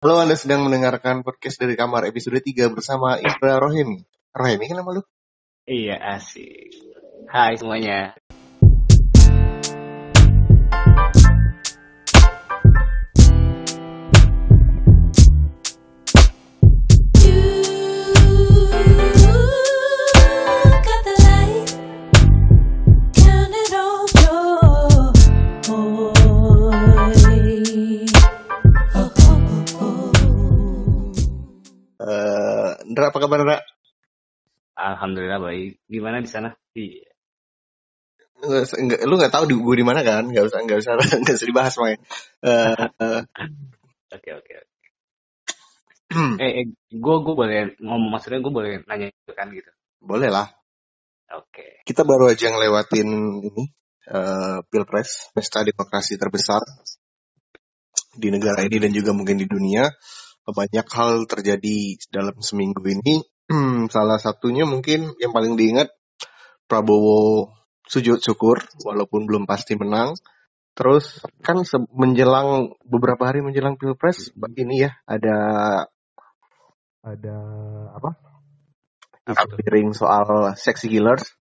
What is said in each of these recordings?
Halo, Anda sedang mendengarkan podcast dari kamar episode 3 bersama Indra Rohemi. Rohemi kan nama lu? Iya asik. Hai semuanya. Apa kabar, Indra? Alhamdulillah baik. Gimana di sana? Iya. Nggak, nggak- lu nggak tahu di, gue di mana kan? Nggak usah, nggak usah, nggak usah dibahas, May. Eh, eh, Oke oke. oke. Eh, eh gue gue boleh ngomong maksudnya gue boleh nanya itu kan gitu. boleh lah. Oke. Kita baru aja ngelewatin ini, eh, Pilpres, pesta demokrasi terbesar di negara ini dan juga mungkin di dunia. Banyak hal terjadi dalam seminggu ini. Hmm, Salah satunya mungkin yang paling diingat Prabowo sujud syukur walaupun belum pasti menang. Terus kan menjelang beberapa hari menjelang Pilpres ini ya ada ada apa? Piring soal sexy killers.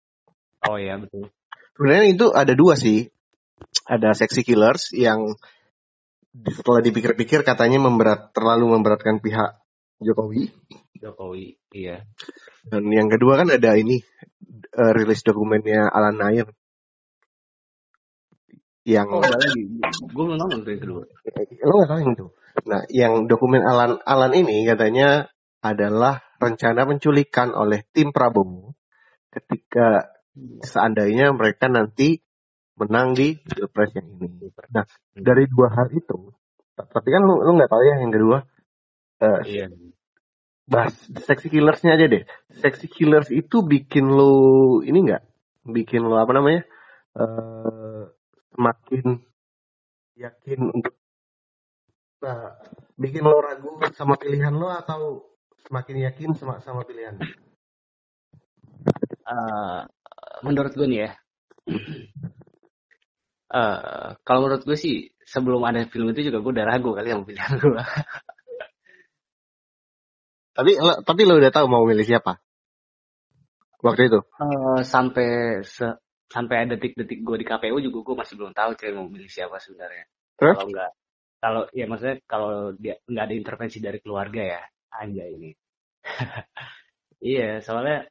Oh iya betul. Sebenarnya itu ada dua sih. Ada sexy killers yang setelah dipikir-pikir katanya memberat terlalu memberatkan pihak Jokowi. Jokowi. Iya. Dan yang kedua kan ada ini eh, rilis dokumennya Alan Nair yang Oh ada lagi. Gue belum nonton tuh yang kedua. lo nggak tahu yang itu. Nah, yang dokumen Alan Alan ini katanya adalah rencana penculikan oleh tim Prabowo ketika seandainya mereka nanti menang di pilpres yang ini. Nah, dari dua hal itu, tapi kan lu lu nggak tahu ya yang kedua. Eh, Iya. bahas sexy killersnya aja deh. Sexy killers itu bikin lo ini nggak? Bikin lo apa namanya? eh semakin yakin untuk nah, bikin lo ragu sama pilihan lo atau semakin yakin sama sama pilihan? Eh, menurut gue nih ya. Eh kalau menurut gue sih sebelum ada film itu juga gue udah ragu kali sama pilihan gue. Tapi lo, tapi lo udah tahu mau milih siapa waktu itu? Eh, sampai se- sampai ada detik-detik gue di KPU juga gue masih belum tahu cuy mau milih siapa sebenarnya. Kalau nggak kalau ya maksudnya kalau dia nggak ada intervensi dari keluarga ya anjay ini. iya soalnya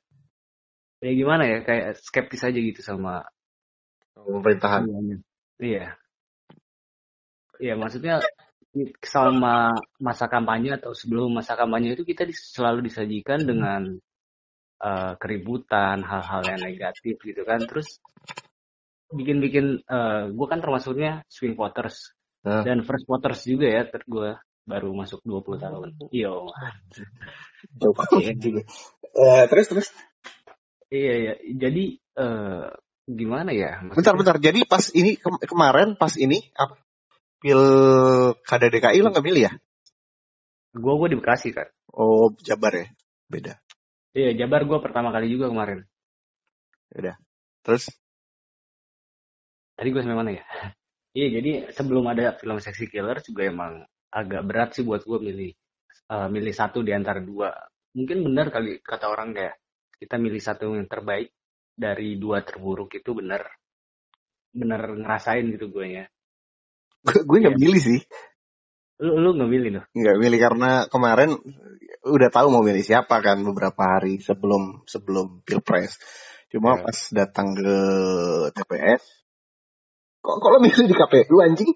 ya gimana ya kayak skeptis aja gitu sama Pemerintahan. Iya. Iya maksudnya selama masa kampanye atau sebelum masa kampanye itu kita dis- selalu disajikan dengan eh, keributan, hal-hal yang negatif gitu kan. Terus bikin-bikin, eh gue kan termasuknya swing voters Nah. dan first voters juga ya. Ter gue baru masuk 20 tahun. Yo, Iya. juga. Eh, terus terus. iya iya. Jadi eh gimana ya? Bentar Maksudnya, bentar. Jadi pas ini ke- kemarin pas ini apa? Pil kada DKI lo nggak milih ya? gue gue di Bekasi kan. Oh Jabar ya, beda. Iya Jabar gue pertama kali juga kemarin. Terus Tadi gue sampai mana ya? Iya, jadi sebelum ada film Sexy Killer juga emang agak berat sih buat gue milih eh, milih satu di antara dua. Mungkin benar kali kata orang kayak kita milih satu yang terbaik dari dua terburuk itu benar benar ngerasain gitu gue ya. gue nggak Iya. milih sih, Lu lu nggak milih tuh? nggak milih karena kemarin udah tahu mau milih siapa kan beberapa hari sebelum sebelum pilpres. Cuma Iya. pas datang ke TPS, kok kok lo milih di KPU anjing?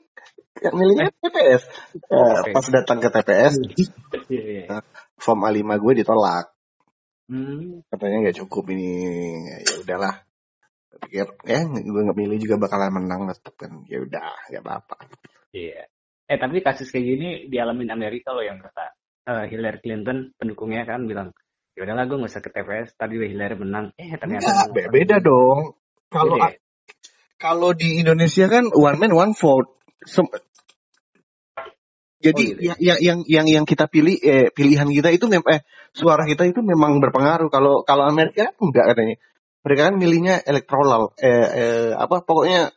Yang milihnya TPS. Eh, Oke. pas datang ke TPS, Iya, iya. form A5 gue ditolak. Hmm, katanya nggak cukup ini. Ya udahlah. Pikir ya gue nggak milih juga bakalan menang tetap kan ya udah nggak apa-apa. Iya. Eh tapi kasus kayak gini dialamin Amerika loh yang kata eh, Hillary Clinton pendukungnya kan bilang ya udahlah gue nggak usah ke TPS tadi Hillary menang. Eh ternyata Enggak, be- beda dong. Kalau ya? kalau di Indonesia kan one man one vote. Sem- jadi Oh, gitu ya? yang, yang yang yang yang kita pilih eh, pilihan kita itu mem eh suara kita itu memang berpengaruh kalau kalau Amerika enggak katanya mereka kan milihnya elektoral eh, eh apa pokoknya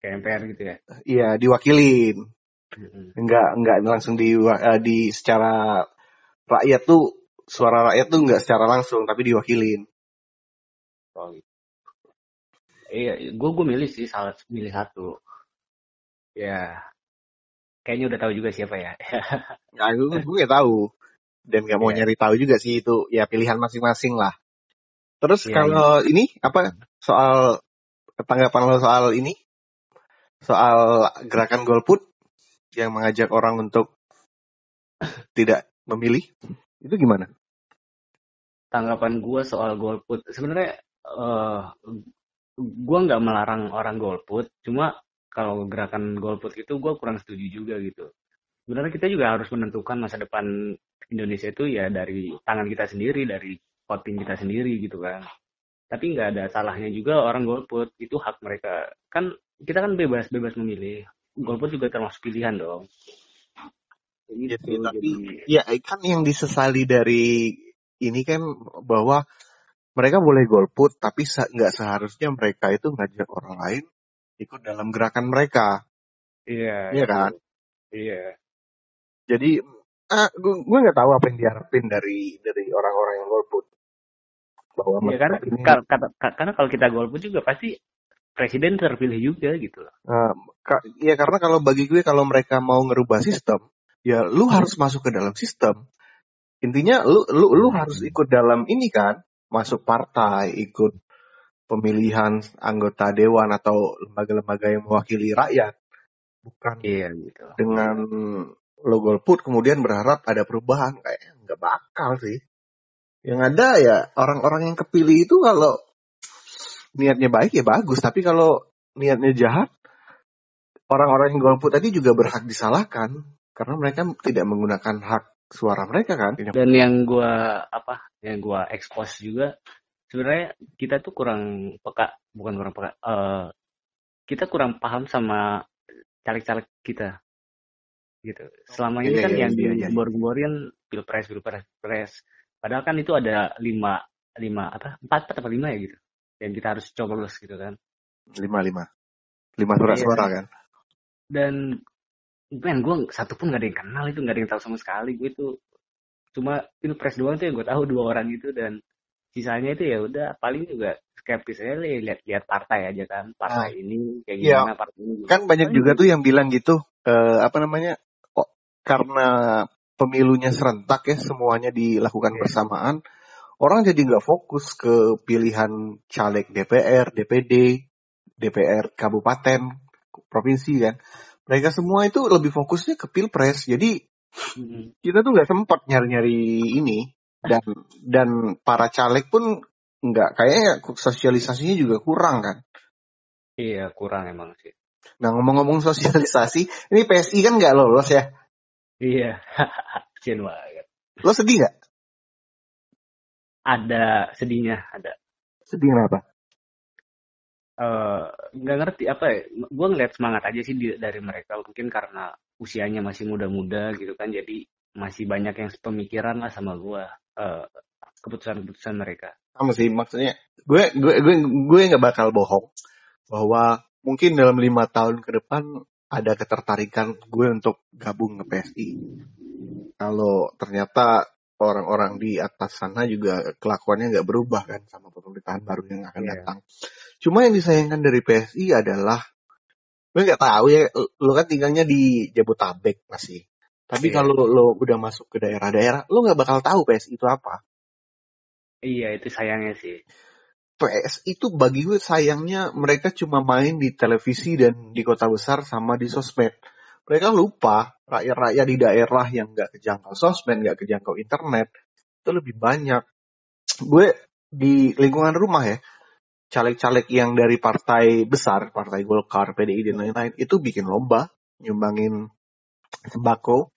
kayak MPR gitu ya ya diwakilin Mm-mm. nggak nggak langsung di eh, di secara rakyat tuh suara rakyat tuh nggak secara langsung tapi diwakilin Oh, gitu. Iya, gue gue milih sih salah milih satu. Ya, kayaknya udah tahu juga siapa ya. ya gue gue nggak tahu. Dan nggak mau Iya. nyari tahu juga sih itu ya pilihan masing-masing lah. Terus Iya, kalau ini apa soal tanggapan lo soal ini? Soal gerakan golput yang mengajak orang untuk tidak memilih itu gimana? Tanggapan gue soal golput, sebenarnya eh gue nggak melarang orang golput, cuma kalau gerakan golput itu gue kurang setuju juga gitu. Sebenarnya kita juga harus menentukan masa depan Indonesia itu ya dari tangan kita sendiri, dari voting kita sendiri gitu kan. Tapi nggak ada salahnya juga orang golput, itu hak mereka. Kan kita kan bebas bebas memilih. Golput juga termasuk pilihan dong. Iya Gitu, sih, tapi jadi ya kan yang disesali dari ini kan bahwa mereka boleh golput tapi se- nggak seharusnya mereka itu ngajak orang lain ikut dalam gerakan mereka. Iya Iya kan? Iya. jadi ah, gue gue nggak tahu apa yang diharapin dari dari orang-orang yang golput. Bahwa Iya karena ini ka- kata- ka- karena kalau kita golput juga pasti presiden terpilih juga gitu loh. eh, ka- ya karena kalau bagi gue kalau mereka mau ngerubah sistem ya lu harus masuk ke dalam sistem. Intinya lu lu lu harus ikut dalam ini kan masuk partai ikut pemilihan anggota dewan atau lembaga-lembaga yang mewakili rakyat bukan Iya gitu. dengan lo golput kemudian berharap ada perubahan kayak nggak bakal sih yang ada ya orang-orang yang kepilih itu kalau niatnya baik ya bagus tapi kalau niatnya jahat orang-orang yang golput tadi juga berhak disalahkan karena mereka tidak menggunakan hak suara mereka kan Dan yang gua apa? Yang gua expose juga sebenarnya kita tuh kurang peka, bukan kurang peka. eh kita kurang paham sama caleg-caleg kita gitu. Selama ini kan iya, yang iya, iya. digembor-gemborin pilpres, pilpres, pilpres. Padahal kan itu ada lima, lima apa? Empat, empat apa lima ya gitu. Yang kita harus coblos gitu kan. lima lima lima surat Iya. suara kan dan men gue satu pun gak ada yang kenal itu gak ada yang tahu sama sekali gue itu cuma pilpres doang tuh yang gue tahu dua orang itu dan sisanya itu ya udah paling juga skeptis aja li- lihat lihat partai aja kan partai ini kayak Iya. gimana partai ini kan banyak juga gitu. tuh yang bilang gitu eh, apa namanya oh, karena pemilunya serentak ya semuanya dilakukan Iya. bersamaan orang jadi nggak fokus ke pilihan caleg DPR DPD DPR kabupaten provinsi kan mereka semua itu lebih fokusnya ke pilpres jadi Mm-mm. kita tuh nggak sempat nyari-nyari ini dan dan para caleg pun nggak kayaknya sosialisasinya juga kurang kan? Iya kurang emang sih. Nah ngomong-ngomong sosialisasi ini PSI kan nggak lolos ya? Iya kasian banget. Lo sedih nggak? Ada sedihnya ada. Sedih kenapa? Eh nggak ngerti apa ya gue ngeliat semangat aja sih di- dari mereka. Mungkin karena usianya masih muda-muda gitu kan jadi masih banyak yang pemikiran lah sama gue keputusan-keputusan mereka. Sama sih maksudnya gue gue gue gue nggak bakal bohong bahwa mungkin dalam lima tahun ke depan ada ketertarikan gue untuk gabung ke PSI kalau ternyata orang-orang di atas sana juga kelakuannya nggak berubah kan sama pemerintahan baru yang akan Iya. datang. Cuma yang disayangkan dari PSI adalah gue nggak tahu ya lo kan tinggalnya di Jabotabek masih tapi Iya. kalau lo udah masuk ke daerah-daerah lo nggak bakal tahu PSI itu apa iya itu sayangnya sih PS itu bagi gue sayangnya mereka cuma main di televisi dan di kota besar sama di sosmed. Mereka lupa rakyat-rakyat di daerah yang nggak kejangkau sosmed, nggak kejangkau internet itu lebih banyak. Gue di lingkungan rumah ya, caleg-caleg yang dari partai besar, partai Golkar, PDI dan lain-lain itu bikin lomba nyumbangin sembako,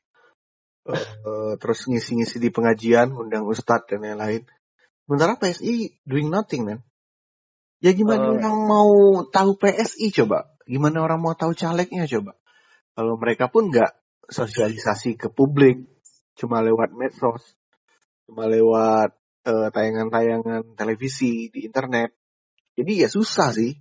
eh, terus ngisi-ngisi di pengajian, undang ustadz dan lain-lain. Sementara PSI doing nothing man. Ya gimana Eh. orang mau tahu PSI coba? Gimana orang mau tahu calegnya coba? Kalau mereka pun nggak sosialisasi ke publik, cuma lewat medsos, cuma lewat eh, tayangan-tayangan televisi di internet. Jadi ya susah sih.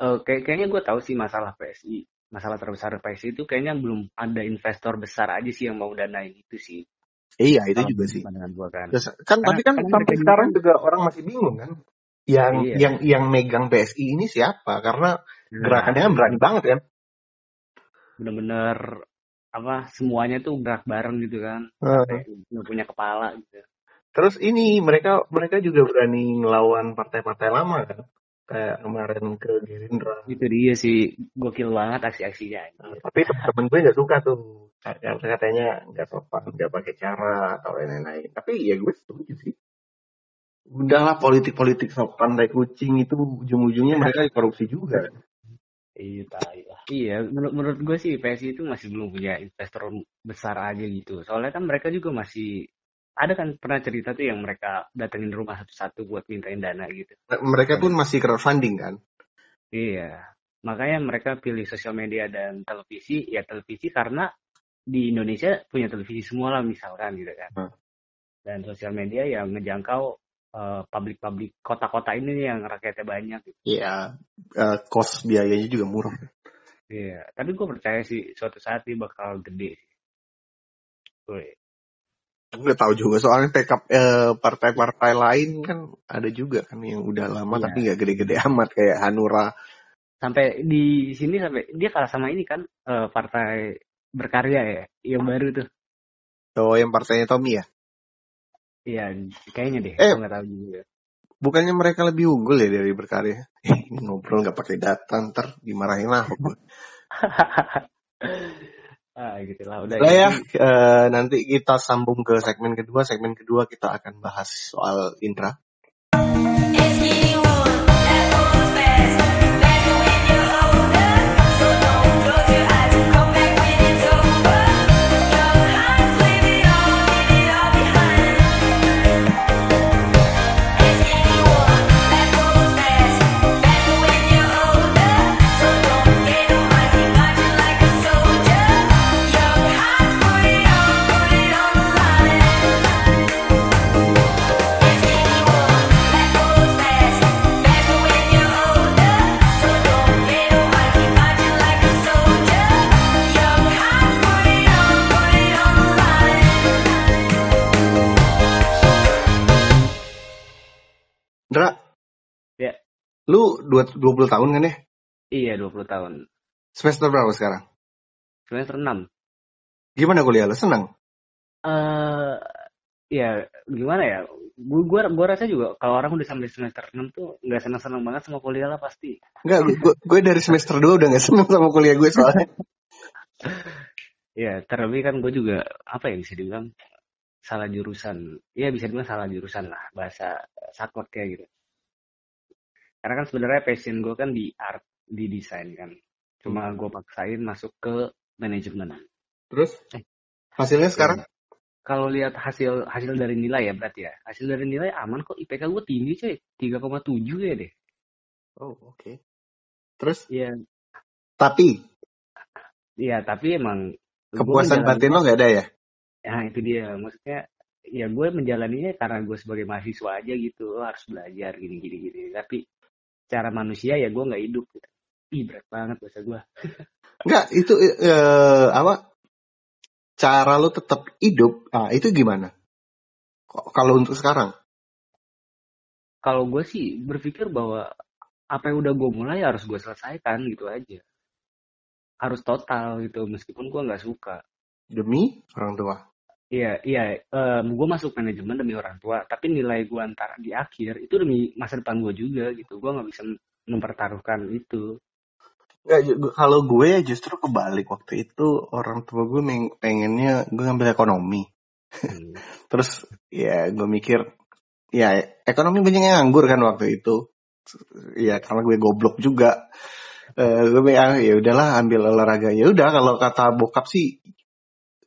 Eh, kayak kayaknya gue tahu sih masalah PSI masalah terbesar PSI itu kayaknya belum ada investor besar aja sih yang mau danain itu sih Iya itu kalau juga sih. gua kan Terus, kan karena tapi kan karena sampai juga sekarang kan juga orang masih bingung kan. Yang iya yang yang megang PSI ini siapa? Karena nah gerakannya kan berani banget kan. bener-bener apa semuanya tuh gerak bareng gitu kan sampai nggak punya kepala gitu Terus ini mereka mereka juga berani ngelawan partai-partai lama kan. Kayak kemarin ke Gerindra. itu dia sih gokil banget aksi-aksinya Nah, tapi temen-temen gue nggak suka tuh. Karena katanya nggak sopan, nggak pakai cara atau lain-lain. Tapi ya gue setuju sih. Udahlah politik-politik sopan kayak kucing itu ujung-ujungnya mereka korupsi juga. Iya. Iya, menurut, menurut gue sih PSI itu masih belum punya investor besar aja gitu. Soalnya kan mereka juga masih ada kan pernah cerita tuh yang mereka datengin rumah satu-satu buat mintain dana gitu. Mereka Dan pun masih crowdfunding kan. iya, makanya mereka pilih sosial media dan televisi. Ya televisi karena di Indonesia punya televisi semua lah misalkan gitu kan. Hmm. Dan sosial media yang ngejangkau eh, publik-publik kota-kota ini nih yang rakyatnya banyak gitu. Iya, eh, cost biayanya juga murah. Iya, tapi gue percaya sih suatu saat dia bakal gede. Woi. Gue tahu juga soalnya PK eh, partai-partai lain kan ada juga kan yang udah lama Iya. tapi nggak gede-gede amat kayak Hanura. Sampai di sini sampai dia kalah sama ini kan eh, partai berkarya ya, yang baru tuh. Oh, yang partainya Tommy ya? Iya, kayaknya deh. Eh, nggak tahu juga. bukannya mereka lebih unggul ya dari berkarya? Ngobrol nggak pakai data ntar dimarahin lah. ah, gitu lah. Udah ya, eh, nanti kita sambung ke segmen kedua. Segmen kedua kita akan bahas soal Indra. Lu dua- 20 tahun kan ya? iya 20 tahun. Semester berapa sekarang? Semester 6. Gimana kuliah lu? Senang? Eh, ya gimana ya? Gue gua, gua rasa juga kalau orang udah sampai semester 6 tuh nggak senang-senang banget sama kuliah lah pasti. Enggak, gue, gue dari semester 2 udah gak seneng sama kuliah gue soalnya. Ya, terlebih kan gue juga apa ya bisa dibilang salah jurusan. Ya bisa dibilang salah jurusan lah bahasa saklek kayak gitu. Karena kan sebenarnya passion gue kan di art, di desain kan. Cuma gue paksain masuk ke manajemen. Terus Eh, hasilnya ya, sekarang? kalau lihat hasil hasil dari nilai ya berarti ya. Hasil dari nilai aman kok. IPK gue tinggi coy. 3,7 ya deh. Oh, oke. Terus? Iya, Tapi iya tapi emang kepuasan batin lo gak ada ya? ya itu dia maksudnya ya gue menjalaninya karena gue sebagai mahasiswa aja gitu lo harus belajar gini gini gini tapi cara manusia ya gue nggak hidup gitu. ih berat banget bahasa gue Enggak, itu eh, apa? Cara lo tetap hidup, ah itu gimana? Kok- Kalau untuk sekarang? kalau gue sih berpikir bahwa apa yang udah gue mulai harus gue selesaikan gitu aja harus total gitu meskipun gue nggak suka Demi orang tua. Iya, iya. gue masuk manajemen demi orang tua, tapi nilai gue antara di akhir itu demi masa depan gue juga gitu. Gue nggak bisa mempertaruhkan itu. Enggak, ju- kalau gue ya justru kebalik waktu itu orang tua gue pengennya gue ngambil ekonomi. Hmm. Terus ya gue mikir ya ekonomi banyak yang nganggur kan waktu itu. Ya karena gue goblok juga. Eh gue bilang ya udahlah ambil olahraga. Ya udah kalau kata bokap sih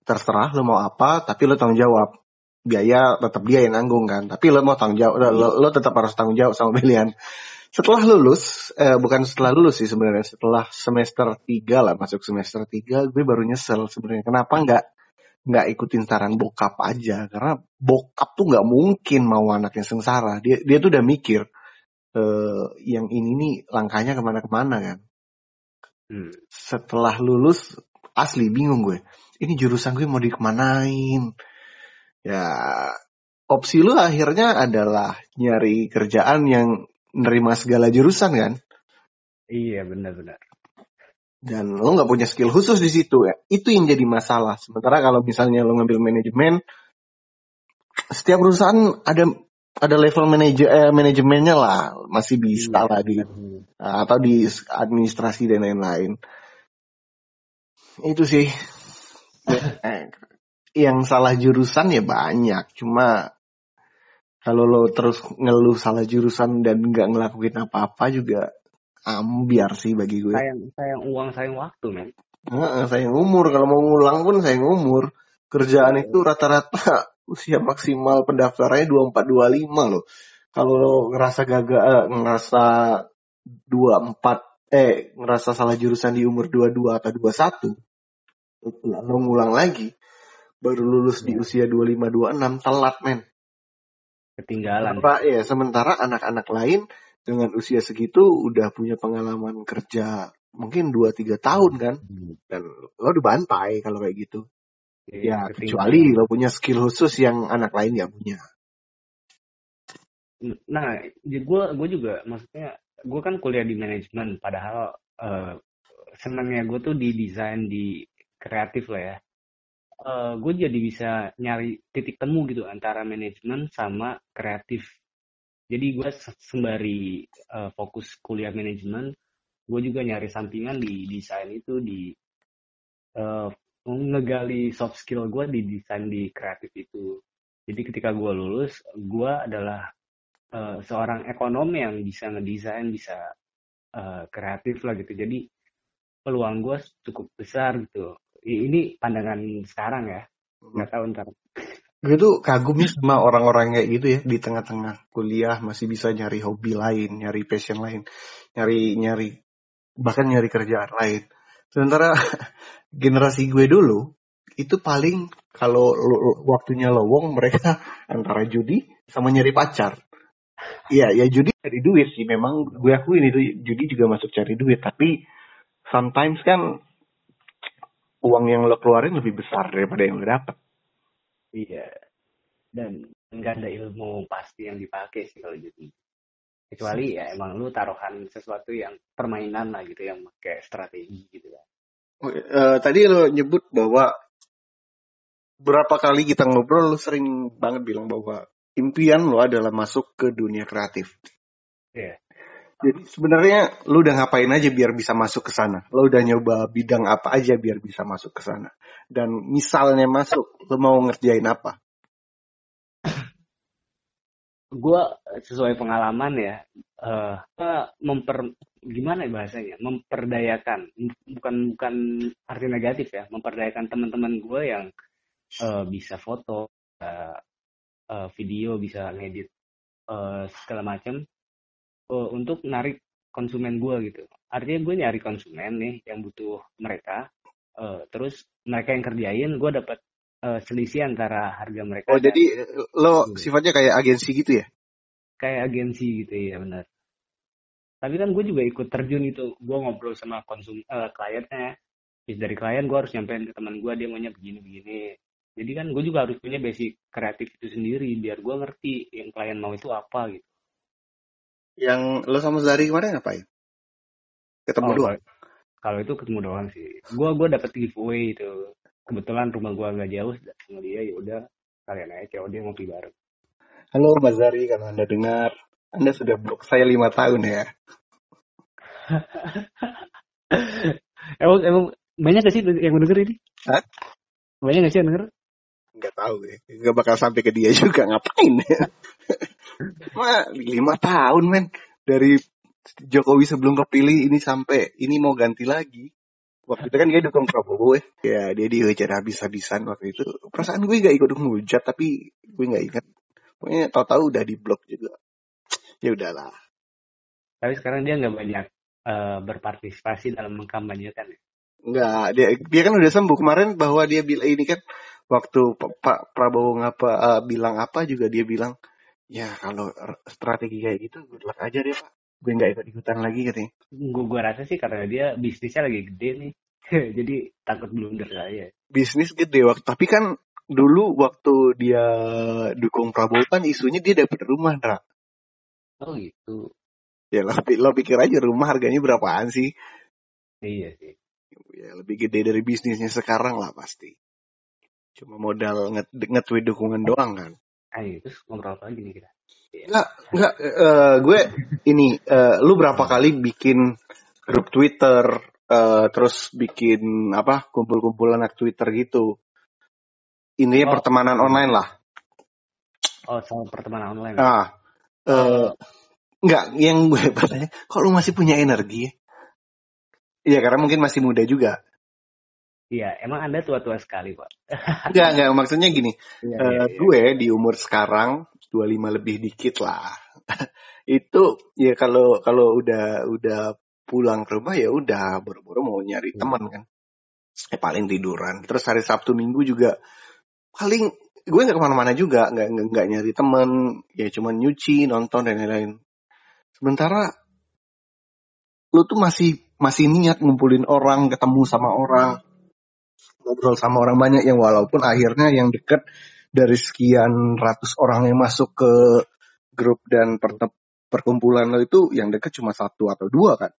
terserah lo mau apa tapi lo tanggung jawab. Biaya tetap dia yang nanggung kan. Tapi lo mau tanggung jawab lo, lo tetap harus tanggung jawab sama pilihan. Setelah lulus, eh, bukan setelah lulus sih sebenarnya, setelah semester 3 lah, masuk semester 3, gue baru nyesel sebenarnya. Kenapa nggak nggak ikutin saran bokap aja? Karena bokap tuh nggak mungkin mau anaknya sengsara. Dia dia tuh udah mikir eh, yang ini nih langkahnya ke mana-kemana kan. Hmm. Setelah lulus, asli bingung gue. Ini jurusan gue mau dikemanain? Ya, opsi lu akhirnya adalah nyari kerjaan yang nerima segala jurusan kan? Iya benar-benar. Dan lo nggak punya skill khusus di situ ya. Itu yang jadi masalah. Sementara kalau misalnya lo ngambil manajemen, setiap perusahaan ada ada level manajer eh, manajemennya lah, masih bisa Iya. lah di benar. atau di administrasi dan lain-lain. Itu sih. Eh, yang salah jurusan ya banyak. Cuma kalau lo terus ngeluh salah jurusan dan nggak ngelakuin apa-apa juga ambiar sih bagi gue. Sayang sayang uang sayang waktu men. Heeh, sayang umur. Kalau mau ngulang pun sayang umur. Kerjaan itu rata-rata usia maksimal pendaftarannya 24-25 loh. Kalau lo ngerasa gagal, eh, ngerasa 24, eh ngerasa salah jurusan di umur 22 atau 21, lo ngulang lagi. Baru lulus di Ya, usia 25-26, telat men. ketinggalan. Sementara, ya, sementara anak-anak lain dengan usia segitu udah punya pengalaman kerja mungkin 2-3 tahun kan. Hmm. Dan lo dibantai kalau kayak gitu. Iya, Ya kecuali lo punya skill khusus yang anak lain nggak punya. Nah, gue gue juga maksudnya gue kan kuliah di manajemen, padahal eh, senangnya gue tuh di desain di kreatif lah ya. Eh, gue jadi bisa nyari titik temu gitu antara manajemen sama kreatif. Jadi gue se- sembari eh, fokus kuliah manajemen, gue juga nyari sampingan di desain itu di eh, ngegali soft skill gue di desain di kreatif itu. Jadi ketika gue lulus, gue adalah eh, seorang ekonom yang bisa ngedesain, bisa eh, kreatif lah gitu. Jadi peluang gue cukup besar gitu. Ini pandangan sekarang ya, nggak tahu ntar. Gue tuh kagumnya sama orang-orang kayak gitu ya di tengah-tengah kuliah masih bisa nyari hobi lain, nyari passion lain, nyari nyari bahkan nyari kerjaan lain. Sementara generasi gue dulu itu paling kalau waktunya lowong mereka antara judi sama nyari pacar. Iya, ya judi cari duit sih. Memang gue akuin itu judi juga masuk cari duit. Tapi sometimes kan uang yang lo keluarin lebih besar daripada yang lo dapat. Iya. Dan nggak ada ilmu pasti yang dipakai sih kalau judi. Kecuali ya emang lu taruhan sesuatu yang permainan lah gitu, yang kayak strategi gitu kan. Eh, tadi lo nyebut bahwa berapa kali kita ngobrol lo sering banget bilang bahwa impian lo adalah masuk ke dunia kreatif. Iya. Jadi sebenarnya lo udah ngapain aja biar bisa masuk ke sana? Lo udah nyoba bidang apa aja biar bisa masuk ke sana? Dan misalnya masuk, lo mau ngerjain apa? gue sesuai pengalaman ya eh gua memper gimana ya bahasanya memperdayakan bukan bukan arti negatif ya memperdayakan teman-teman gue yang eh, bisa foto eh, eh, video bisa ngedit eh, segala macam eh, untuk narik konsumen gue gitu. Artinya gue nyari konsumen nih yang butuh mereka eh, terus mereka yang kerjain gue dapat eh, selisih antara harga mereka Oh jadi lo gitu. sifatnya kayak agensi gitu ya? kayak agensi gitu ya benar. Tapi kan gue juga ikut terjun itu gue ngobrol sama konsum eh, kliennya. Terus dari klien gue harus nyampein ke teman gue dia maunya begini begini jadi kan gue juga harus punya basic kreatif itu sendiri biar gue ngerti yang klien mau itu apa gitu Yang lo sama Zari kemarin ngapain? Ketemu oh doang? kalau itu ketemu doang sih gue gue dapet giveaway itu kebetulan rumah gue agak jauh sama dia ya udah kalian aja COD ngopi bareng Halo Mas Zari, kalau Anda dengar, Anda sudah blok saya lima tahun ya. emang emang banyak gak sih yang denger ini Hah? banyak gak sih yang denger Nggak tahu ya. Nggak bakal sampai ke dia juga. Ngapain Ma, lima tahun men. Dari Jokowi sebelum kepilih ini sampai ini mau ganti lagi. Waktu itu kan dia dukung Prabowo ya. Ya dia dihujat habis-habisan waktu itu. Perasaan gue gak ikut menghujat tapi gue gak ingat. Pokoknya tahu-tahu udah di blok juga. Ya udahlah. tapi sekarang dia nggak banyak eh, berpartisipasi dalam mengkampanyekan ya. Enggak, dia dia kan udah sembuh kemarin bahwa dia bilang ini kan waktu Pak Prabowo ngapa eh, bilang apa juga dia bilang ya kalau strategi kayak gitu good luck aja deh Pak. gue nggak ikut ikutan lagi katanya gue gue rasa sih karena dia bisnisnya lagi gede nih. Jadi takut blunder saya bisnis gede waktu tapi kan dulu waktu dia dukung Prabowo kan isunya dia dapat rumah Dra. oh gitu. Ya lo, lo pikir aja rumah harganya berapaan sih? Iya sih. Ya lebih gede dari bisnisnya sekarang lah pasti. Cuma modal nge- nge-tweet dukungan doang kan ayo terus ngobrol apa lagi nih kita Iya. Enggak, enggak. eh, gue ini, eh, lu berapa kali bikin grup Twitter, eh, terus bikin apa kumpul-kumpul anak Twitter gitu. Intinya Oh. pertemanan online lah. oh soal pertemanan online Nah, eh, enggak. Yang gue bertanya, kok lu masih punya energi? ya? Iya, karena mungkin masih muda juga. Iya emang anda tua-tua sekali pak Enggak, enggak. Maksudnya gini, iya, iya. gue di umur sekarang 25 lebih dikit lah. itu ya kalau kalau udah udah pulang ke rumah ya udah buru-buru mau nyari Hmm. teman kan. Eh, paling tiduran. Terus hari Sabtu Minggu juga paling gue nggak ke mana-mana juga, nggak nggak nyari teman, ya cuma nyuci, nonton dan lain-lain. Sementara lu tuh masih masih niat ngumpulin orang, ketemu sama orang, ngobrol sama orang banyak yang walaupun akhirnya yang deket dari sekian ratus orang yang masuk ke grup dan perte- perkumpulan lo itu yang deket cuma satu atau dua kan.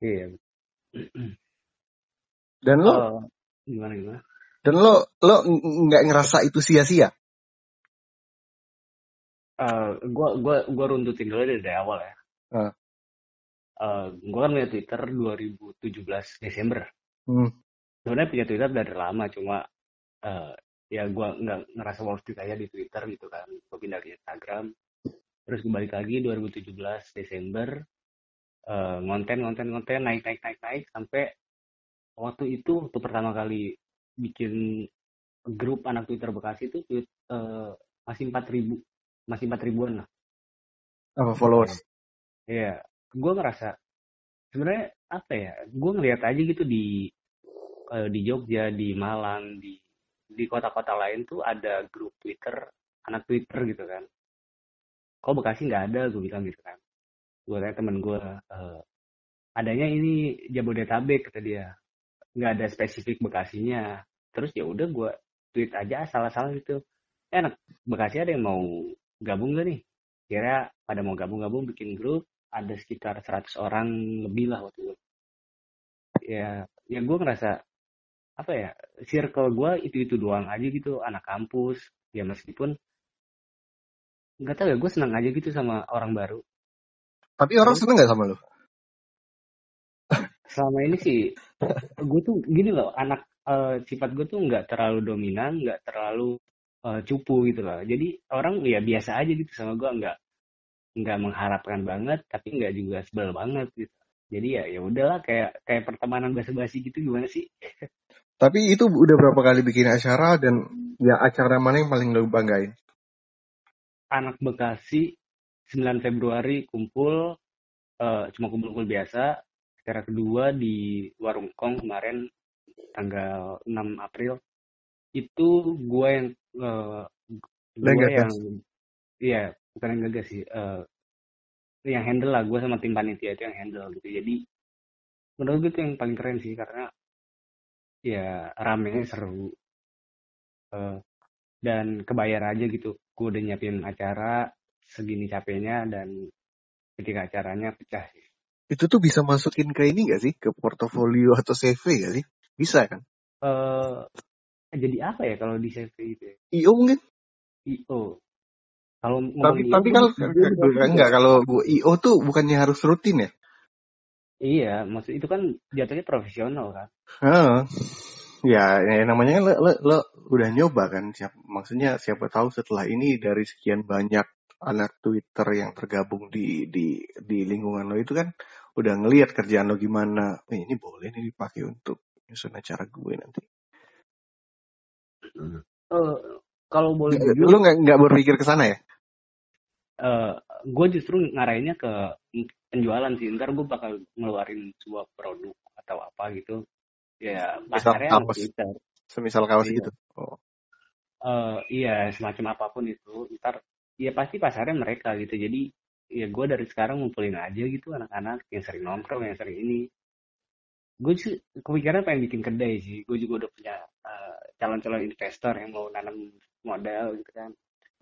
iya Dan lo oh gimana gimana dan lo lo ng- nggak ngerasa itu sia-sia. Eh, gua gua gua runtutin dulu dari awal ya Ah. Eh, gua kan punya Twitter 2017 Desember Hmm. Sebenarnya punya Twitter dari lama cuma eh, ya gua nggak ngerasa worth it aja di Twitter gitu kan gua pindah ke Instagram terus gue balik lagi 2017 Desember eh, ngonten ngonten ngonten naik naik naik naik sampai waktu itu waktu pertama kali bikin grup anak Twitter Bekasi itu tweet, eh, masih 4000 masih 4 ribuan lah Apa followers? Iya, gue ngerasa sebenarnya apa ya? Gue ngeliat aja gitu di eh, di Jogja, di Malang, di di kota-kota lain tuh ada grup Twitter, anak Twitter gitu kan. Kok Bekasi nggak ada? Gue bilang gitu kan. Gue tanya temen gue, eh, adanya ini Jabodetabek kata dia. Nggak ada spesifik Bekasinya. Terus ya udah gue tweet aja asal-asalan gitu. Eh, anak Bekasi ada yang mau gabung gak nih? Kira pada mau gabung-gabung bikin grup, ada sekitar 100 orang lebih lah waktu itu. Ya, ya gue ngerasa apa ya, circle gue itu-itu doang aja gitu, anak kampus. Ya meskipun nggak tahu ya, gue senang aja gitu sama orang baru. Tapi orang seneng nggak sama lo? Selama ini sih, gue tuh gini loh, anak eh, sifat gue tuh nggak terlalu dominan, nggak terlalu eh, cupu gitu loh. Jadi orang ya biasa aja gitu sama gue, nggak nggak mengharapkan banget, tapi nggak juga sebel banget gitu. Jadi ya ya udahlah kayak kayak pertemanan basa-basi gitu gimana sih? Tapi itu udah berapa kali bikin acara dan ya acara mana yang paling lo banggain? Anak Bekasi 9 Februari kumpul eh, cuma kumpul-kumpul biasa. Acara kedua di Warung Kong kemarin tanggal 6 April itu gue yang eh, Lo yang gue yang iya bukan yang gagas sih yang handle lah gue sama tim panitia itu yang handle gitu jadi menurut gue itu yang paling keren sih karena ya ramenya seru eh, dan kebayar aja gitu gue udah nyiapin acara segini capeknya dan ketika acaranya pecah sih Itu tuh bisa masukin ke ini gak sih? Ke portofolio atau CV gak sih? Bisa kan? eh jadi apa ya kalau di CV itu ya? IO mungkin? IO kalau Tapi tapi kalau juga enggak kalau IO tuh bukannya harus rutin ya? iya maksud itu kan jatuhnya profesional kan Heeh. Ya, ya namanya lo, lo, lo udah nyoba kan siap maksudnya siapa tahu setelah ini dari sekian banyak anak Twitter yang tergabung di di di lingkungan lo itu kan udah ngelihat kerjaan lo gimana. Eh, ini boleh nih dipakai untuk nyusun acara gue nanti. Eh, kalau boleh Nggak- jujur Lo nggak nggak berpikir ke sana ya? eh gue justru ngarahinnya ke penjualan sih. Ntar gue bakal ngeluarin sebuah produk atau apa gitu. Ya pasarnya Twitter semisal kaos iya. gitu. Oh. Eh, iya semacam apa pun itu ntar ya pasti pasarnya mereka gitu. Jadi ya gue dari sekarang ngumpulin aja gitu anak-anak yang sering nongkrong yang sering ini. Gue sih kepikiran pengen bikin kedai sih. Gue juga udah punya eh, calon-calon investor yang mau nanam modal gitu kan.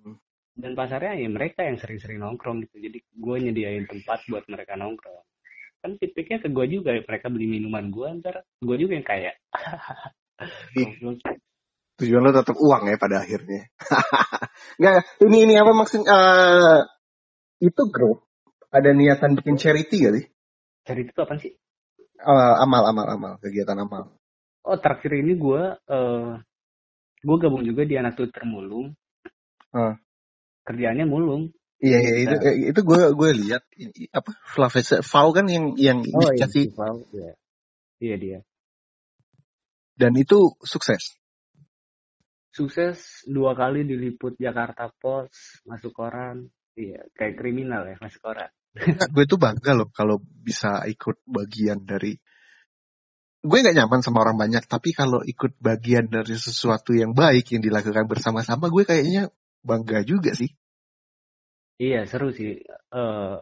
Hmm. dan pasarnya ya mereka yang sering-sering nongkrong gitu. Jadi gue nyediain tempat buat mereka nongkrong. Kan tipiknya ke gue juga mereka beli minuman gue ntar gue juga yang kaya. Tujuan lo tetap uang ya pada akhirnya. Enggak, ini ini apa maksud eh itu grup ada niatan bikin charity gak sih? Cari itu apa sih? Eh, amal amal amal. Kegiatan amal. oh terakhir ini gue eh gue gabung juga di anak Twitter mulung Ah. kerjaannya mulung Iya iya itu Nah. eh, itu gue gue lihat apa Flavius Fau kan yang yang oh iya inisiasi Val iya iya dia dan itu sukses. sukses dua kali diliput Jakarta Post masuk koran iya kayak kriminal ya masuk koran Enggak, gue tuh bangga loh kalau bisa ikut bagian dari gue nggak nyaman sama orang banyak tapi kalau ikut bagian dari sesuatu yang baik yang dilakukan bersama-sama gue kayaknya bangga juga sih. iya seru sih. Eh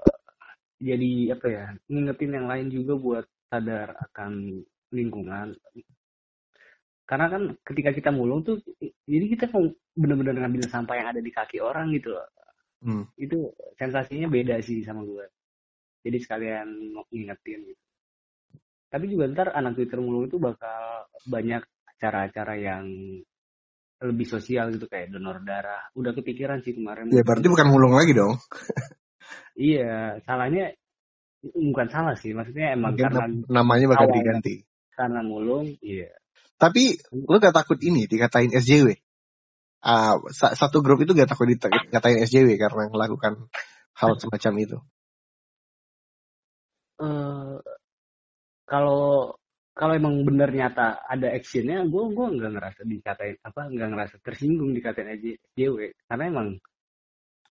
jadi apa ya ngingetin yang lain juga buat sadar akan lingkungan. Karena kan ketika kita mulung tuh jadi kita mau bener-bener ngambil sampah yang ada di kaki orang gitu loh. Hmm. itu sensasinya beda sih sama gue. Jadi sekalian ngingetin gitu tapi juga ntar anak Twitter mulung itu bakal banyak acara-acara yang lebih sosial gitu kayak donor darah udah kepikiran sih kemarin Ya berarti bukan mulung lagi dong. iya salahnya bukan salah sih maksudnya emang Mungkin karena nam- namanya bakal awalnya diganti. karena mulung iya Tapi lu gak takut ini dikatain SJW? Ah, sa- satu grup itu gak takut dikatain SJW karena melakukan hal semacam itu. eh kalau kalau emang bener nyata ada actionnya gue gue nggak ngerasa dikatain apa nggak ngerasa tersinggung dikatain aja JW karena emang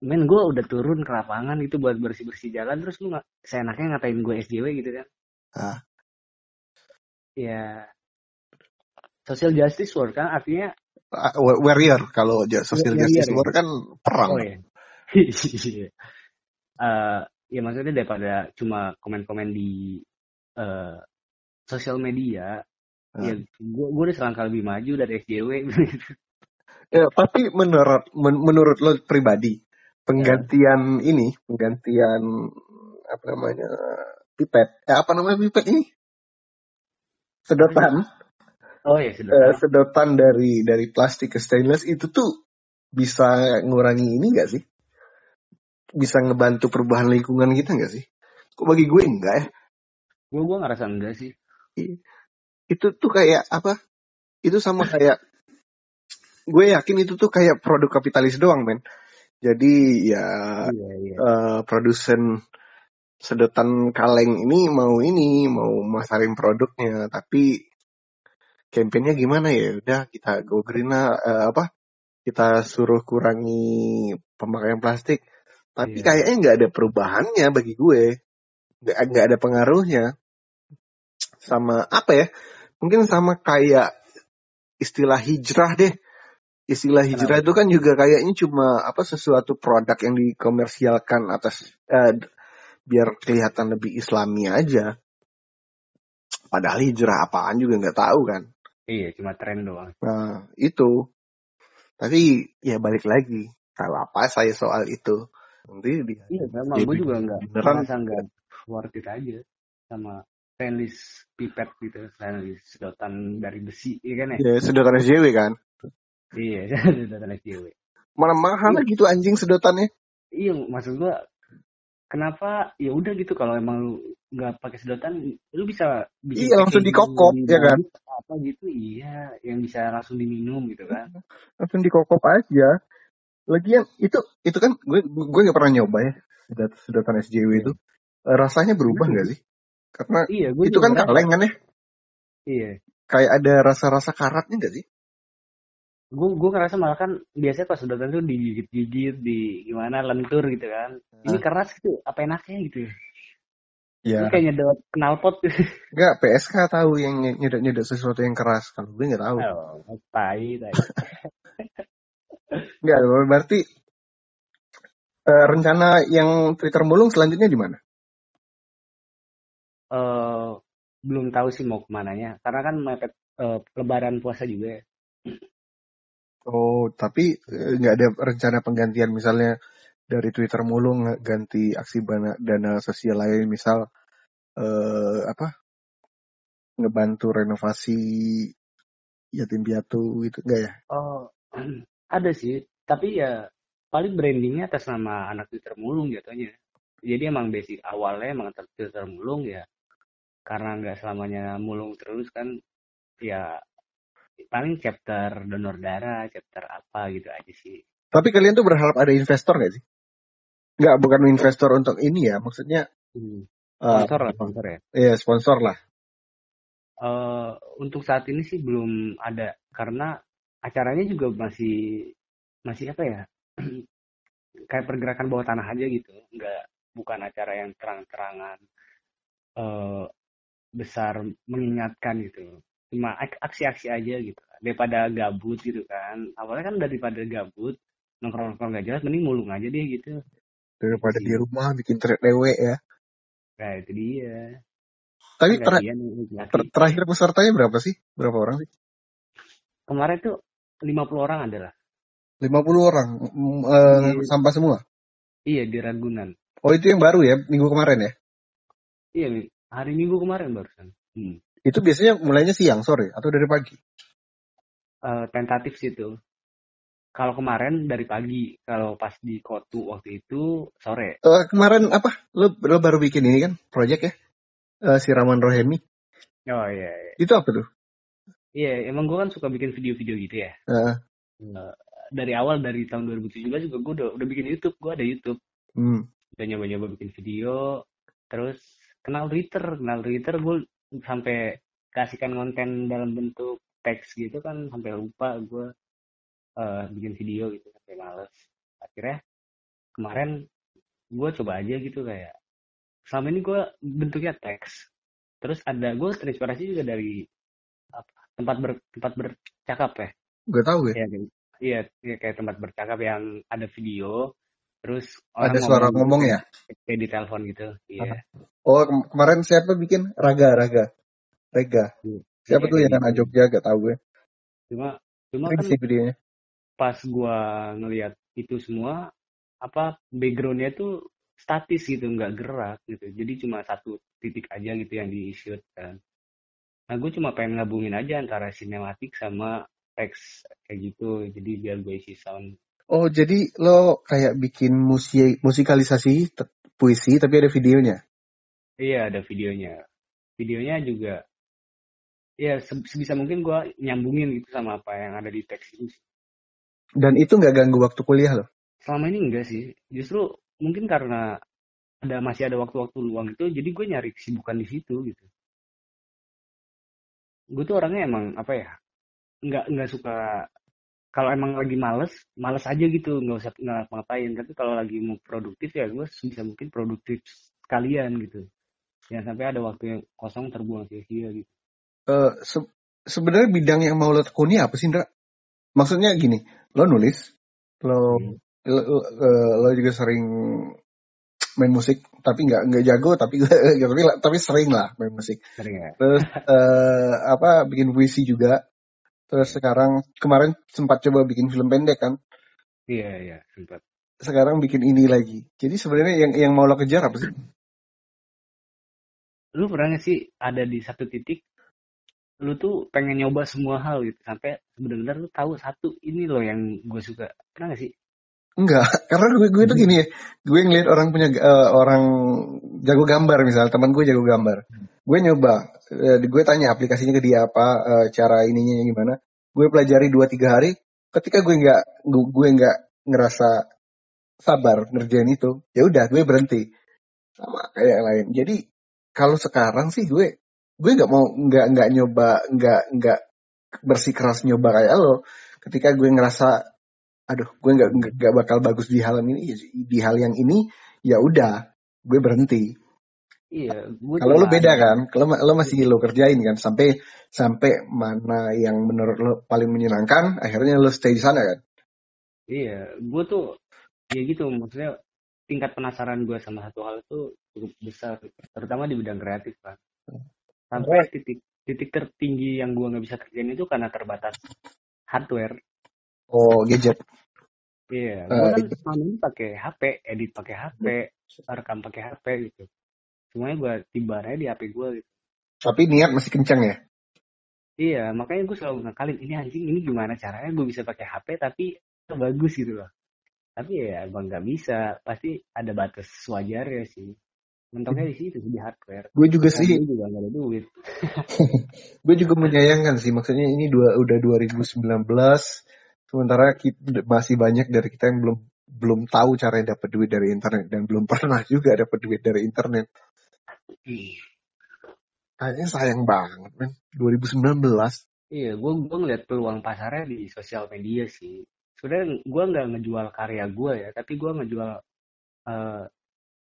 men gue udah turun ke lapangan itu buat bersih bersih jalan terus lu nggak seenaknya ngatain gue SJW gitu kan Ah. ya social justice work kan artinya wa- warrior kalau social warrior justice ya war kan perang. oh ya Iya. Eh, ya maksudnya daripada cuma komen-komen di eh, sosial media Ah. ya gue gue udah selangkah lebih maju dari SJW Ya, tapi menurut men- menurut lo pribadi Ya. penggantian ini penggantian apa namanya pipet eh, apa namanya pipet ini? Sedotan. Oh ya sudah eh, sedotan dari dari plastik ke stainless itu tuh bisa ngurangi ini gak sih? Bisa ngebantu perubahan lingkungan kita nggak sih? Kok bagi gue enggak ya gue gue ngerasa enggak sih. Itu tuh kayak apa? Itu sama kayak gue yakin itu tuh kayak produk kapitalis doang men. Jadi ya iya iya. eh, produsen sedotan kaleng ini mau ini mau masarin produknya. Tapi kampanyenya gimana? Ya udah kita go green lah eh, apa? Kita suruh kurangi pemakaian plastik. Tapi Iya. kayaknya nggak ada perubahannya bagi gue. Nggak nggak ada pengaruhnya sama apa ya? Mungkin sama kayak istilah hijrah deh. Istilah hijrah itu kan juga kayaknya cuma apa sesuatu produk yang dikomersialkan atas eh, biar kelihatan lebih islami aja. Padahal hijrah apaan juga nggak tahu kan. Iya cuma tren doang. Nah itu. Tapi ya balik lagi. Tahu apa saya soal itu? Nanti dia iya memang jadi gue juga enggak beneran. ngerasa enggak worth it aja sama stainless pipet gitu stainless sedotan dari besi iya kan ya? Ya sedotan SJW kan? Iya sedotan SJW mana mahal Iya. gitu anjing sedotannya. Iya maksud gue kenapa ya udah gitu kalau emang lu nggak pakai sedotan lu bisa bikin Iya, langsung dikokop, ya kan? apa gitu iya yang bisa langsung diminum gitu kan. Langsung dikokop aja. Lagian itu itu kan gue gue nggak pernah nyoba ya sedot- sedotan SJW Iya. itu. Eh, rasanya berubah nggak sih karena iya gue itu kan kaleng kan ya? Iya. Kayak ada rasa-rasa karatnya nggak sih? Gue gue ngerasa malah kan biasanya pas sedotan tuh digigit-gigit di gimana lentur gitu kan. Ini Nah. keras gitu apa enaknya gitu ya? Ya Ini kayak nyedot knalpot. Gitu nggak PSK tahu yang nyedot nyedot sesuatu yang keras. Kalau gue nggak tahu. Oh tai tai. Nggak berarti Eh, rencana yang Twitter mulung selanjutnya di mana? Eh belum tahu sih mau ke mananya karena kan mepet eh, lebaran puasa juga ya. Oh, tapi eh, nggak ada rencana penggantian misalnya dari Twitter mulung nggak ganti aksi dana, dana sosial lain misal eh, apa ngebantu renovasi yatim piatu gitu enggak ya? Oh, ada sih, tapi ya paling brandingnya atas nama anak Twitter mulung jatuhnya. Jadi emang basic awalnya emang Twitter mulung ya, karena nggak selamanya mulung terus kan, ya paling chapter donor darah, chapter apa gitu aja sih. Tapi kalian tuh berharap ada investor nggak sih? Nggak, bukan investor untuk ini ya, maksudnya Hmm. eh, Sponsor lah, sponsor ya. ya sponsor lah. Eh, untuk saat ini sih belum ada karena acaranya juga masih masih apa ya kayak pergerakan bawah tanah aja gitu nggak bukan acara yang terang-terangan eh, besar mengingatkan gitu cuma ak- aksi-aksi aja gitu daripada gabut gitu kan awalnya kan daripada gabut nongkrong-nongkrong gak jelas mending mulung aja deh gitu Daripada Sih. di rumah bikin trade dewe ya. nah itu dia Tapi kan ter- laki. ter- terakhir pesertanya berapa sih? Berapa orang sih? kemarin tuh 50 orang adalah 50 orang. Mm, Di- sampah semua. iya di Ragunan Oh itu yang baru ya, minggu kemarin ya? Iya. Hari Minggu kemarin barusan. Hmm. Itu biasanya mulainya siang, sore, atau dari pagi? Eh, tentatif sih itu. Kalau kemarin dari pagi, kalau pas di Kotu waktu itu sore. Eh, kemarin apa? Lo, lo baru bikin ini kan, project ya? Eh, Siraman Rohemi. Oh iya, iya. Itu apa tuh? Iya, emang gue kan suka bikin video-video gitu ya. Eh, dari awal dari tahun 2017 juga gue udah udah bikin YouTube, gue ada YouTube. hmm. Udah nyoba-nyoba bikin video, terus kenal Twitter, kenal Twitter gue sampai kasihkan konten dalam bentuk teks gitu kan sampai lupa gue eh, bikin video gitu sampai males. Akhirnya kemarin gue coba aja gitu kayak selama ini gue bentuknya teks terus ada gue terinspirasi juga dari apa tempat ber tempat bercakap ya Gue tahu ya. Iya, iya, kayak tempat bercakap yang ada video terus Ada suara ngomong ya? kayak di telepon gitu iya Oh kem- kemarin siapa bikin? Raga, Raga. Rega. Siapa Iya, tuh yang kayak anak gitu. Jogja gak tahu gue. cuma cuma kan sih videonya. pas gua ngelihat itu semua apa backgroundnya tuh statis gitu nggak gerak gitu jadi cuma satu titik aja gitu yang di shoot kan nah gue cuma pengen ngabungin aja antara sinematik sama teks kayak gitu jadi biar gue isi sound Oh jadi lo kayak bikin musi musikalisasi puisi tapi ada videonya. Iya ada videonya. Videonya juga ya se- sebisa mungkin gua nyambungin gitu sama apa yang ada di teks itu. Dan itu nggak ganggu waktu kuliah lo. selama ini enggak sih. Justru mungkin karena ada masih ada waktu-waktu luang itu jadi gue nyari kesibukan di situ gitu. Gue tuh orangnya emang apa ya nggak nggak suka kalau emang lagi males males aja gitu nggak usah nggak ngapain tapi kalau lagi mau produktif ya gue sebisa mungkin produktif sekalian gitu jangan sampai ada waktu yang kosong terbuang sia-sia gitu Eh, se- sebenarnya bidang yang mau lo tekuni apa sih Indra? Maksudnya gini, lo nulis, lo Hmm. lo, lo- eh, lo juga sering main musik, tapi nggak nggak jago, tapi tapi tapi sering lah main musik. sering ya Terus eh, apa bikin puisi juga. Terus sekarang kemarin sempat coba bikin film pendek kan. iya iya sempat Sekarang bikin ini lagi. Jadi sebenarnya yang yang mau lo kejar apa sih? Lu pernah gak sih ada di satu titik lu tuh pengen nyoba semua hal gitu sampai benar-benar lu tahu satu ini loh yang gue suka. Pernah gak sih? Enggak, karena gue gue tuh gini ya, gue ngeliat orang punya eh, orang jago gambar misalnya, teman gue jago gambar, gue nyoba, eh, gue tanya aplikasinya ke dia apa, eh, cara ininya gimana, gue pelajari dua tiga hari, ketika gue nggak gue, gue nggak ngerasa sabar ngerjain itu, ya udah gue berhenti. Sama kayak yang lain. Jadi kalau sekarang sih gue gue nggak mau nggak nggak nyoba nggak nggak bersikeras nyoba kayak lo, ketika gue ngerasa aduh gue nggak nggak bakal bagus di hal ini di hal yang ini ya udah gue berhenti. Iya gue kalau lo beda kan? Kalau lo masih lo kerjain kan? Sampai sampai mana yang menurut lo paling menyenangkan akhirnya lo stay di sana kan? Iya gue tuh ya gitu maksudnya tingkat penasaran gue sama satu hal itu cukup besar. Terutama di bidang kreatif kan sampai titik titik tertinggi yang gue nggak bisa kerjain itu karena terbatas hardware. Oh, gadget. iya Eh, gue kan selama ini pakai HP edit pakai HP rekam pakai HP gitu. Semuanya gue tibarnya di HP gue gitu. Tapi niat masih kencang ya? iya makanya gue selalu ngakalin ini anjing ini gimana caranya gue bisa pakai HP tapi bagus gitu loh. Tapi ya gue nggak bisa pasti ada batas wajarnya sih mentoknya di situ di hardware Gue juga Karena sih, gue juga nggak ada duit gue juga menyayangkan sih. Maksudnya ini dua, udah 2019, sementara kita, masih banyak dari kita yang belum belum tahu cara dapat duit dari internet dan belum pernah juga dapat duit dari internet. Kayaknya sayang banget, men. 2019. Iya, gue gue ngeliat peluang pasarnya di sosial media sih. Sebenarnya gue nggak ngejual karya gue ya, tapi gue ngejual eh,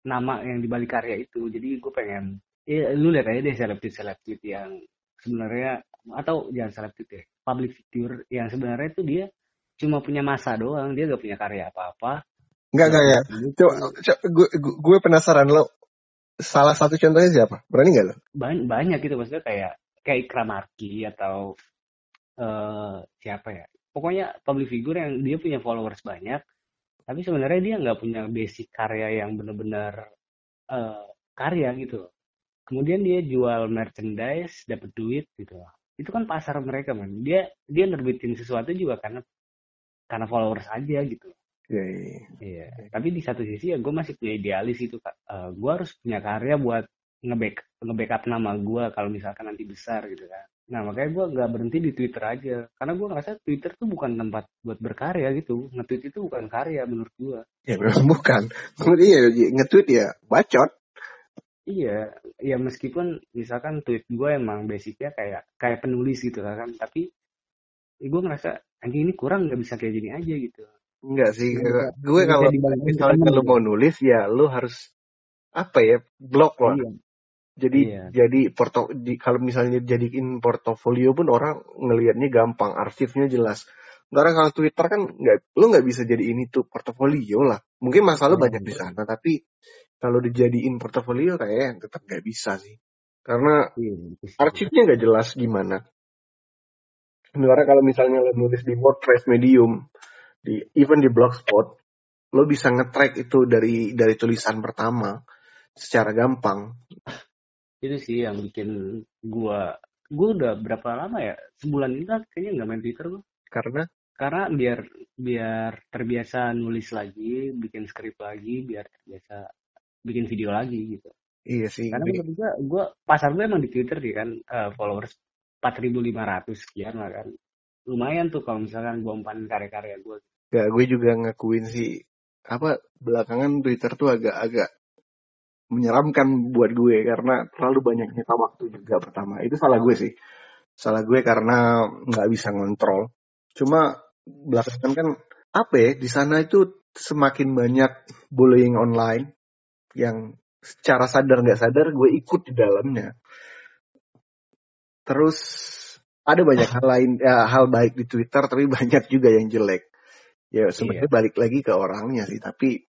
nama yang dibalik karya itu. Jadi gue pengen, ya lu lihat aja deh selebrit selebrit yang sebenarnya atau jangan selebrit deh, public figure yang sebenarnya itu dia cuma punya masa doang, dia gak punya karya apa-apa. Enggak, Gak enggak ya. buku. Coba, coba gue, gue- penasaran lo. Salah satu contohnya siapa? Berani nggak lo? Ban- banyak gitu maksudnya kayak kayak Ikram Arki atau eh siapa ya pokoknya public figure yang dia punya followers banyak tapi sebenarnya dia nggak punya basic karya yang benar-benar eh, karya gitu kemudian dia jual merchandise dapat duit gitu itu kan pasar mereka man dia dia nerbitin sesuatu juga karena karena followers aja gitu Iya, iya, iya. Iya, tapi di satu sisi ya gue masih punya idealis itu kak. gue harus punya karya buat nge-back nge-backup nama gue kalau misalkan nanti besar gitu kan. Nah makanya gue nggak berhenti di Twitter aja, karena gue ngerasa Twitter tuh bukan tempat buat berkarya gitu. Nge-tweet itu bukan karya menurut gue. Ya memang bukan. Iya, iya, nge-tweet ya bacot. Iya, ya meskipun misalkan tweet gue emang basicnya kayak kayak penulis gitu kan, tapi gue ngerasa anjing ini kurang nggak bisa kayak gini aja gitu. Enggak sih. Gue kalau misalnya gitu. mau nulis ya lo harus apa ya blog lah. Iya, Jadi iya, jadi porto di, kalau misalnya jadiin portofolio pun orang ngelihatnya gampang, arsipnya jelas. Sekarang kalau Twitter kan nggak, lo nggak bisa jadi ini tuh portofolio lah. Mungkin masalah iya, banyak di sana, tapi kalau dijadiin portofolio kayaknya tetap nggak bisa sih. Karena iya, arsipnya nggak jelas gimana. Sebenarnya kalau misalnya lo nulis di WordPress Medium, di even di Blogspot, lo bisa nge-track itu dari dari tulisan pertama secara gampang. Itu sih yang bikin gua gua udah berapa lama ya sebulan ini lah kayaknya nggak main Twitter gua. Karena? Karena biar biar terbiasa nulis lagi bikin skrip lagi biar terbiasa bikin video lagi gitu. Iya sih, karena menurut gua gua pasar gua emang di Twitter sih kan eh, followers 4.500 sekian lah kan. Lumayan tuh kalau misalkan gua umpanin karya-karya gua. Gak, gue juga ngakuin sih apa belakangan Twitter tuh agak-agak menyeramkan buat gue karena terlalu banyak nyita waktu juga pertama. Itu salah gue sih. Salah gue karena nggak bisa ngontrol. Cuma belakangan kan apa ya di sana itu semakin banyak bullying online yang secara sadar nggak sadar gue ikut di dalamnya. Terus ada banyak hal lain ya, hal baik di Twitter tapi banyak juga yang jelek. Ya sebenarnya balik lagi ke orangnya sih tapi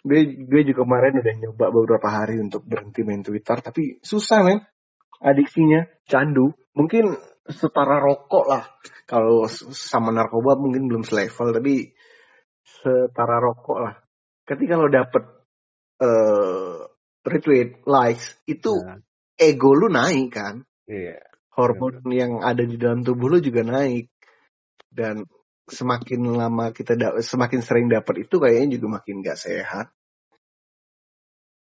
gue gue juga kemarin udah nyoba beberapa hari untuk berhenti main Twitter tapi susah men. Adiksinya candu. Mungkin setara rokok lah. Kalau sama narkoba mungkin belum selevel tapi setara rokok lah. Ketika lo dapet eh retweet likes itu Nah, ego lu naik kan? Iya. Hormon yang ada di dalam tubuh lu juga naik. Dan semakin lama kita da- semakin sering dapat itu kayaknya juga makin gak sehat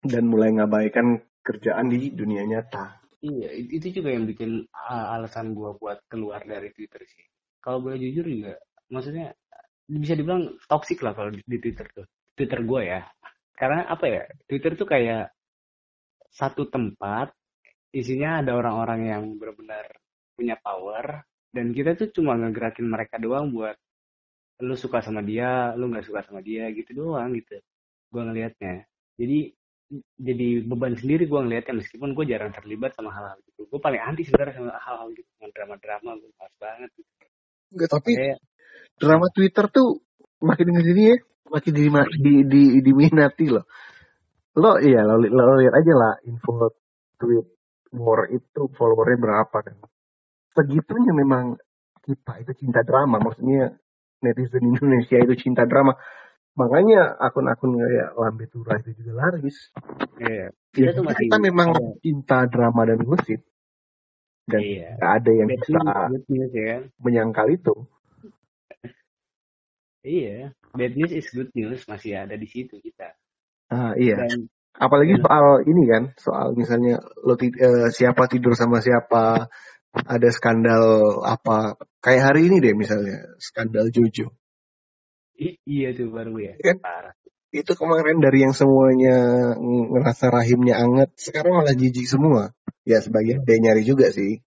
dan mulai ngabaikan kerjaan di dunia nyata. Iya, it- itu juga yang bikin alasan gua buat keluar dari Twitter sih. Kalau boleh jujur juga, maksudnya bisa dibilang toxic lah kalau di Twitter tuh. Twitter gua ya. Karena apa ya? Twitter tuh kayak satu tempat isinya ada orang-orang yang benar-benar punya power dan kita tuh cuma ngegerakin mereka doang buat lu suka sama dia, lu nggak suka sama dia gitu doang gitu. Gua ngelihatnya. Jadi jadi beban sendiri gue ngeliatnya meskipun gue jarang terlibat sama hal-hal gitu gue paling anti sebenarnya sama hal-hal gitu sama drama-drama gue males banget gitu. Enggak, tapi kayak drama Twitter tuh makin ke sini ya, semakin di, di, di, diminati loh. Lo iya lo, lo lihat aja lah info tweet war itu followernya berapa kan. Segitunya memang kita itu cinta drama. Maksudnya netizen Indonesia itu cinta drama. Makanya akun-akun kayak Lambe Tura itu juga laris. Iya. Ya, Kita tuh masih kita memang ada. cinta drama dan gosip. Dan Iya. gak ada yang Bad bisa news, good news ya kan. menyangkal itu. Iya. Bad news is good news masih ada di situ kita. Ah, iya. Dan Apalagi Iya. soal ini kan, soal misalnya lo eh, siapa tidur sama siapa, ada skandal apa, kayak hari ini deh misalnya, skandal Jojo. i- iya tuh baru ya. Kan Parah. itu kemarin dari yang semuanya ng- ngerasa rahimnya anget, sekarang malah jijik semua. Ya sebagian dia nyari juga sih.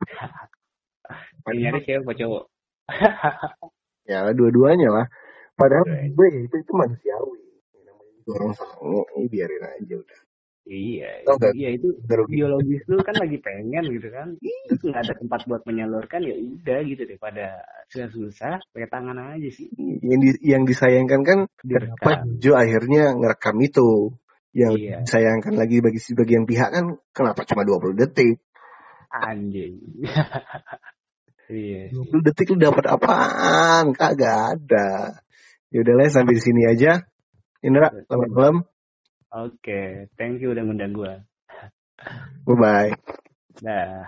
Yang nyari siapa cowok? ya dua-duanya lah. Padahal gue itu itu manusiawi. Namanya Orang sange, ini biarin aja udah. Iya, Tau gak? iya itu Baru biologis lu kan lagi pengen gitu kan. Terus nggak ada tempat buat menyalurkan ya udah gitu deh pada susah-susah pakai tangan aja sih yang di- yang disayangkan kan kenapa. Jojo akhirnya ngerekam itu yang Iya, disayangkan lagi bagi sebagian pihak kan kenapa cuma 20 detik anjing. Iya sih. 20 detik lu dapat apaan kagak ada ya udahlah sampai di sini aja Indra selamat malam Oke, thank you udah ngundang gua. bye bye Dah.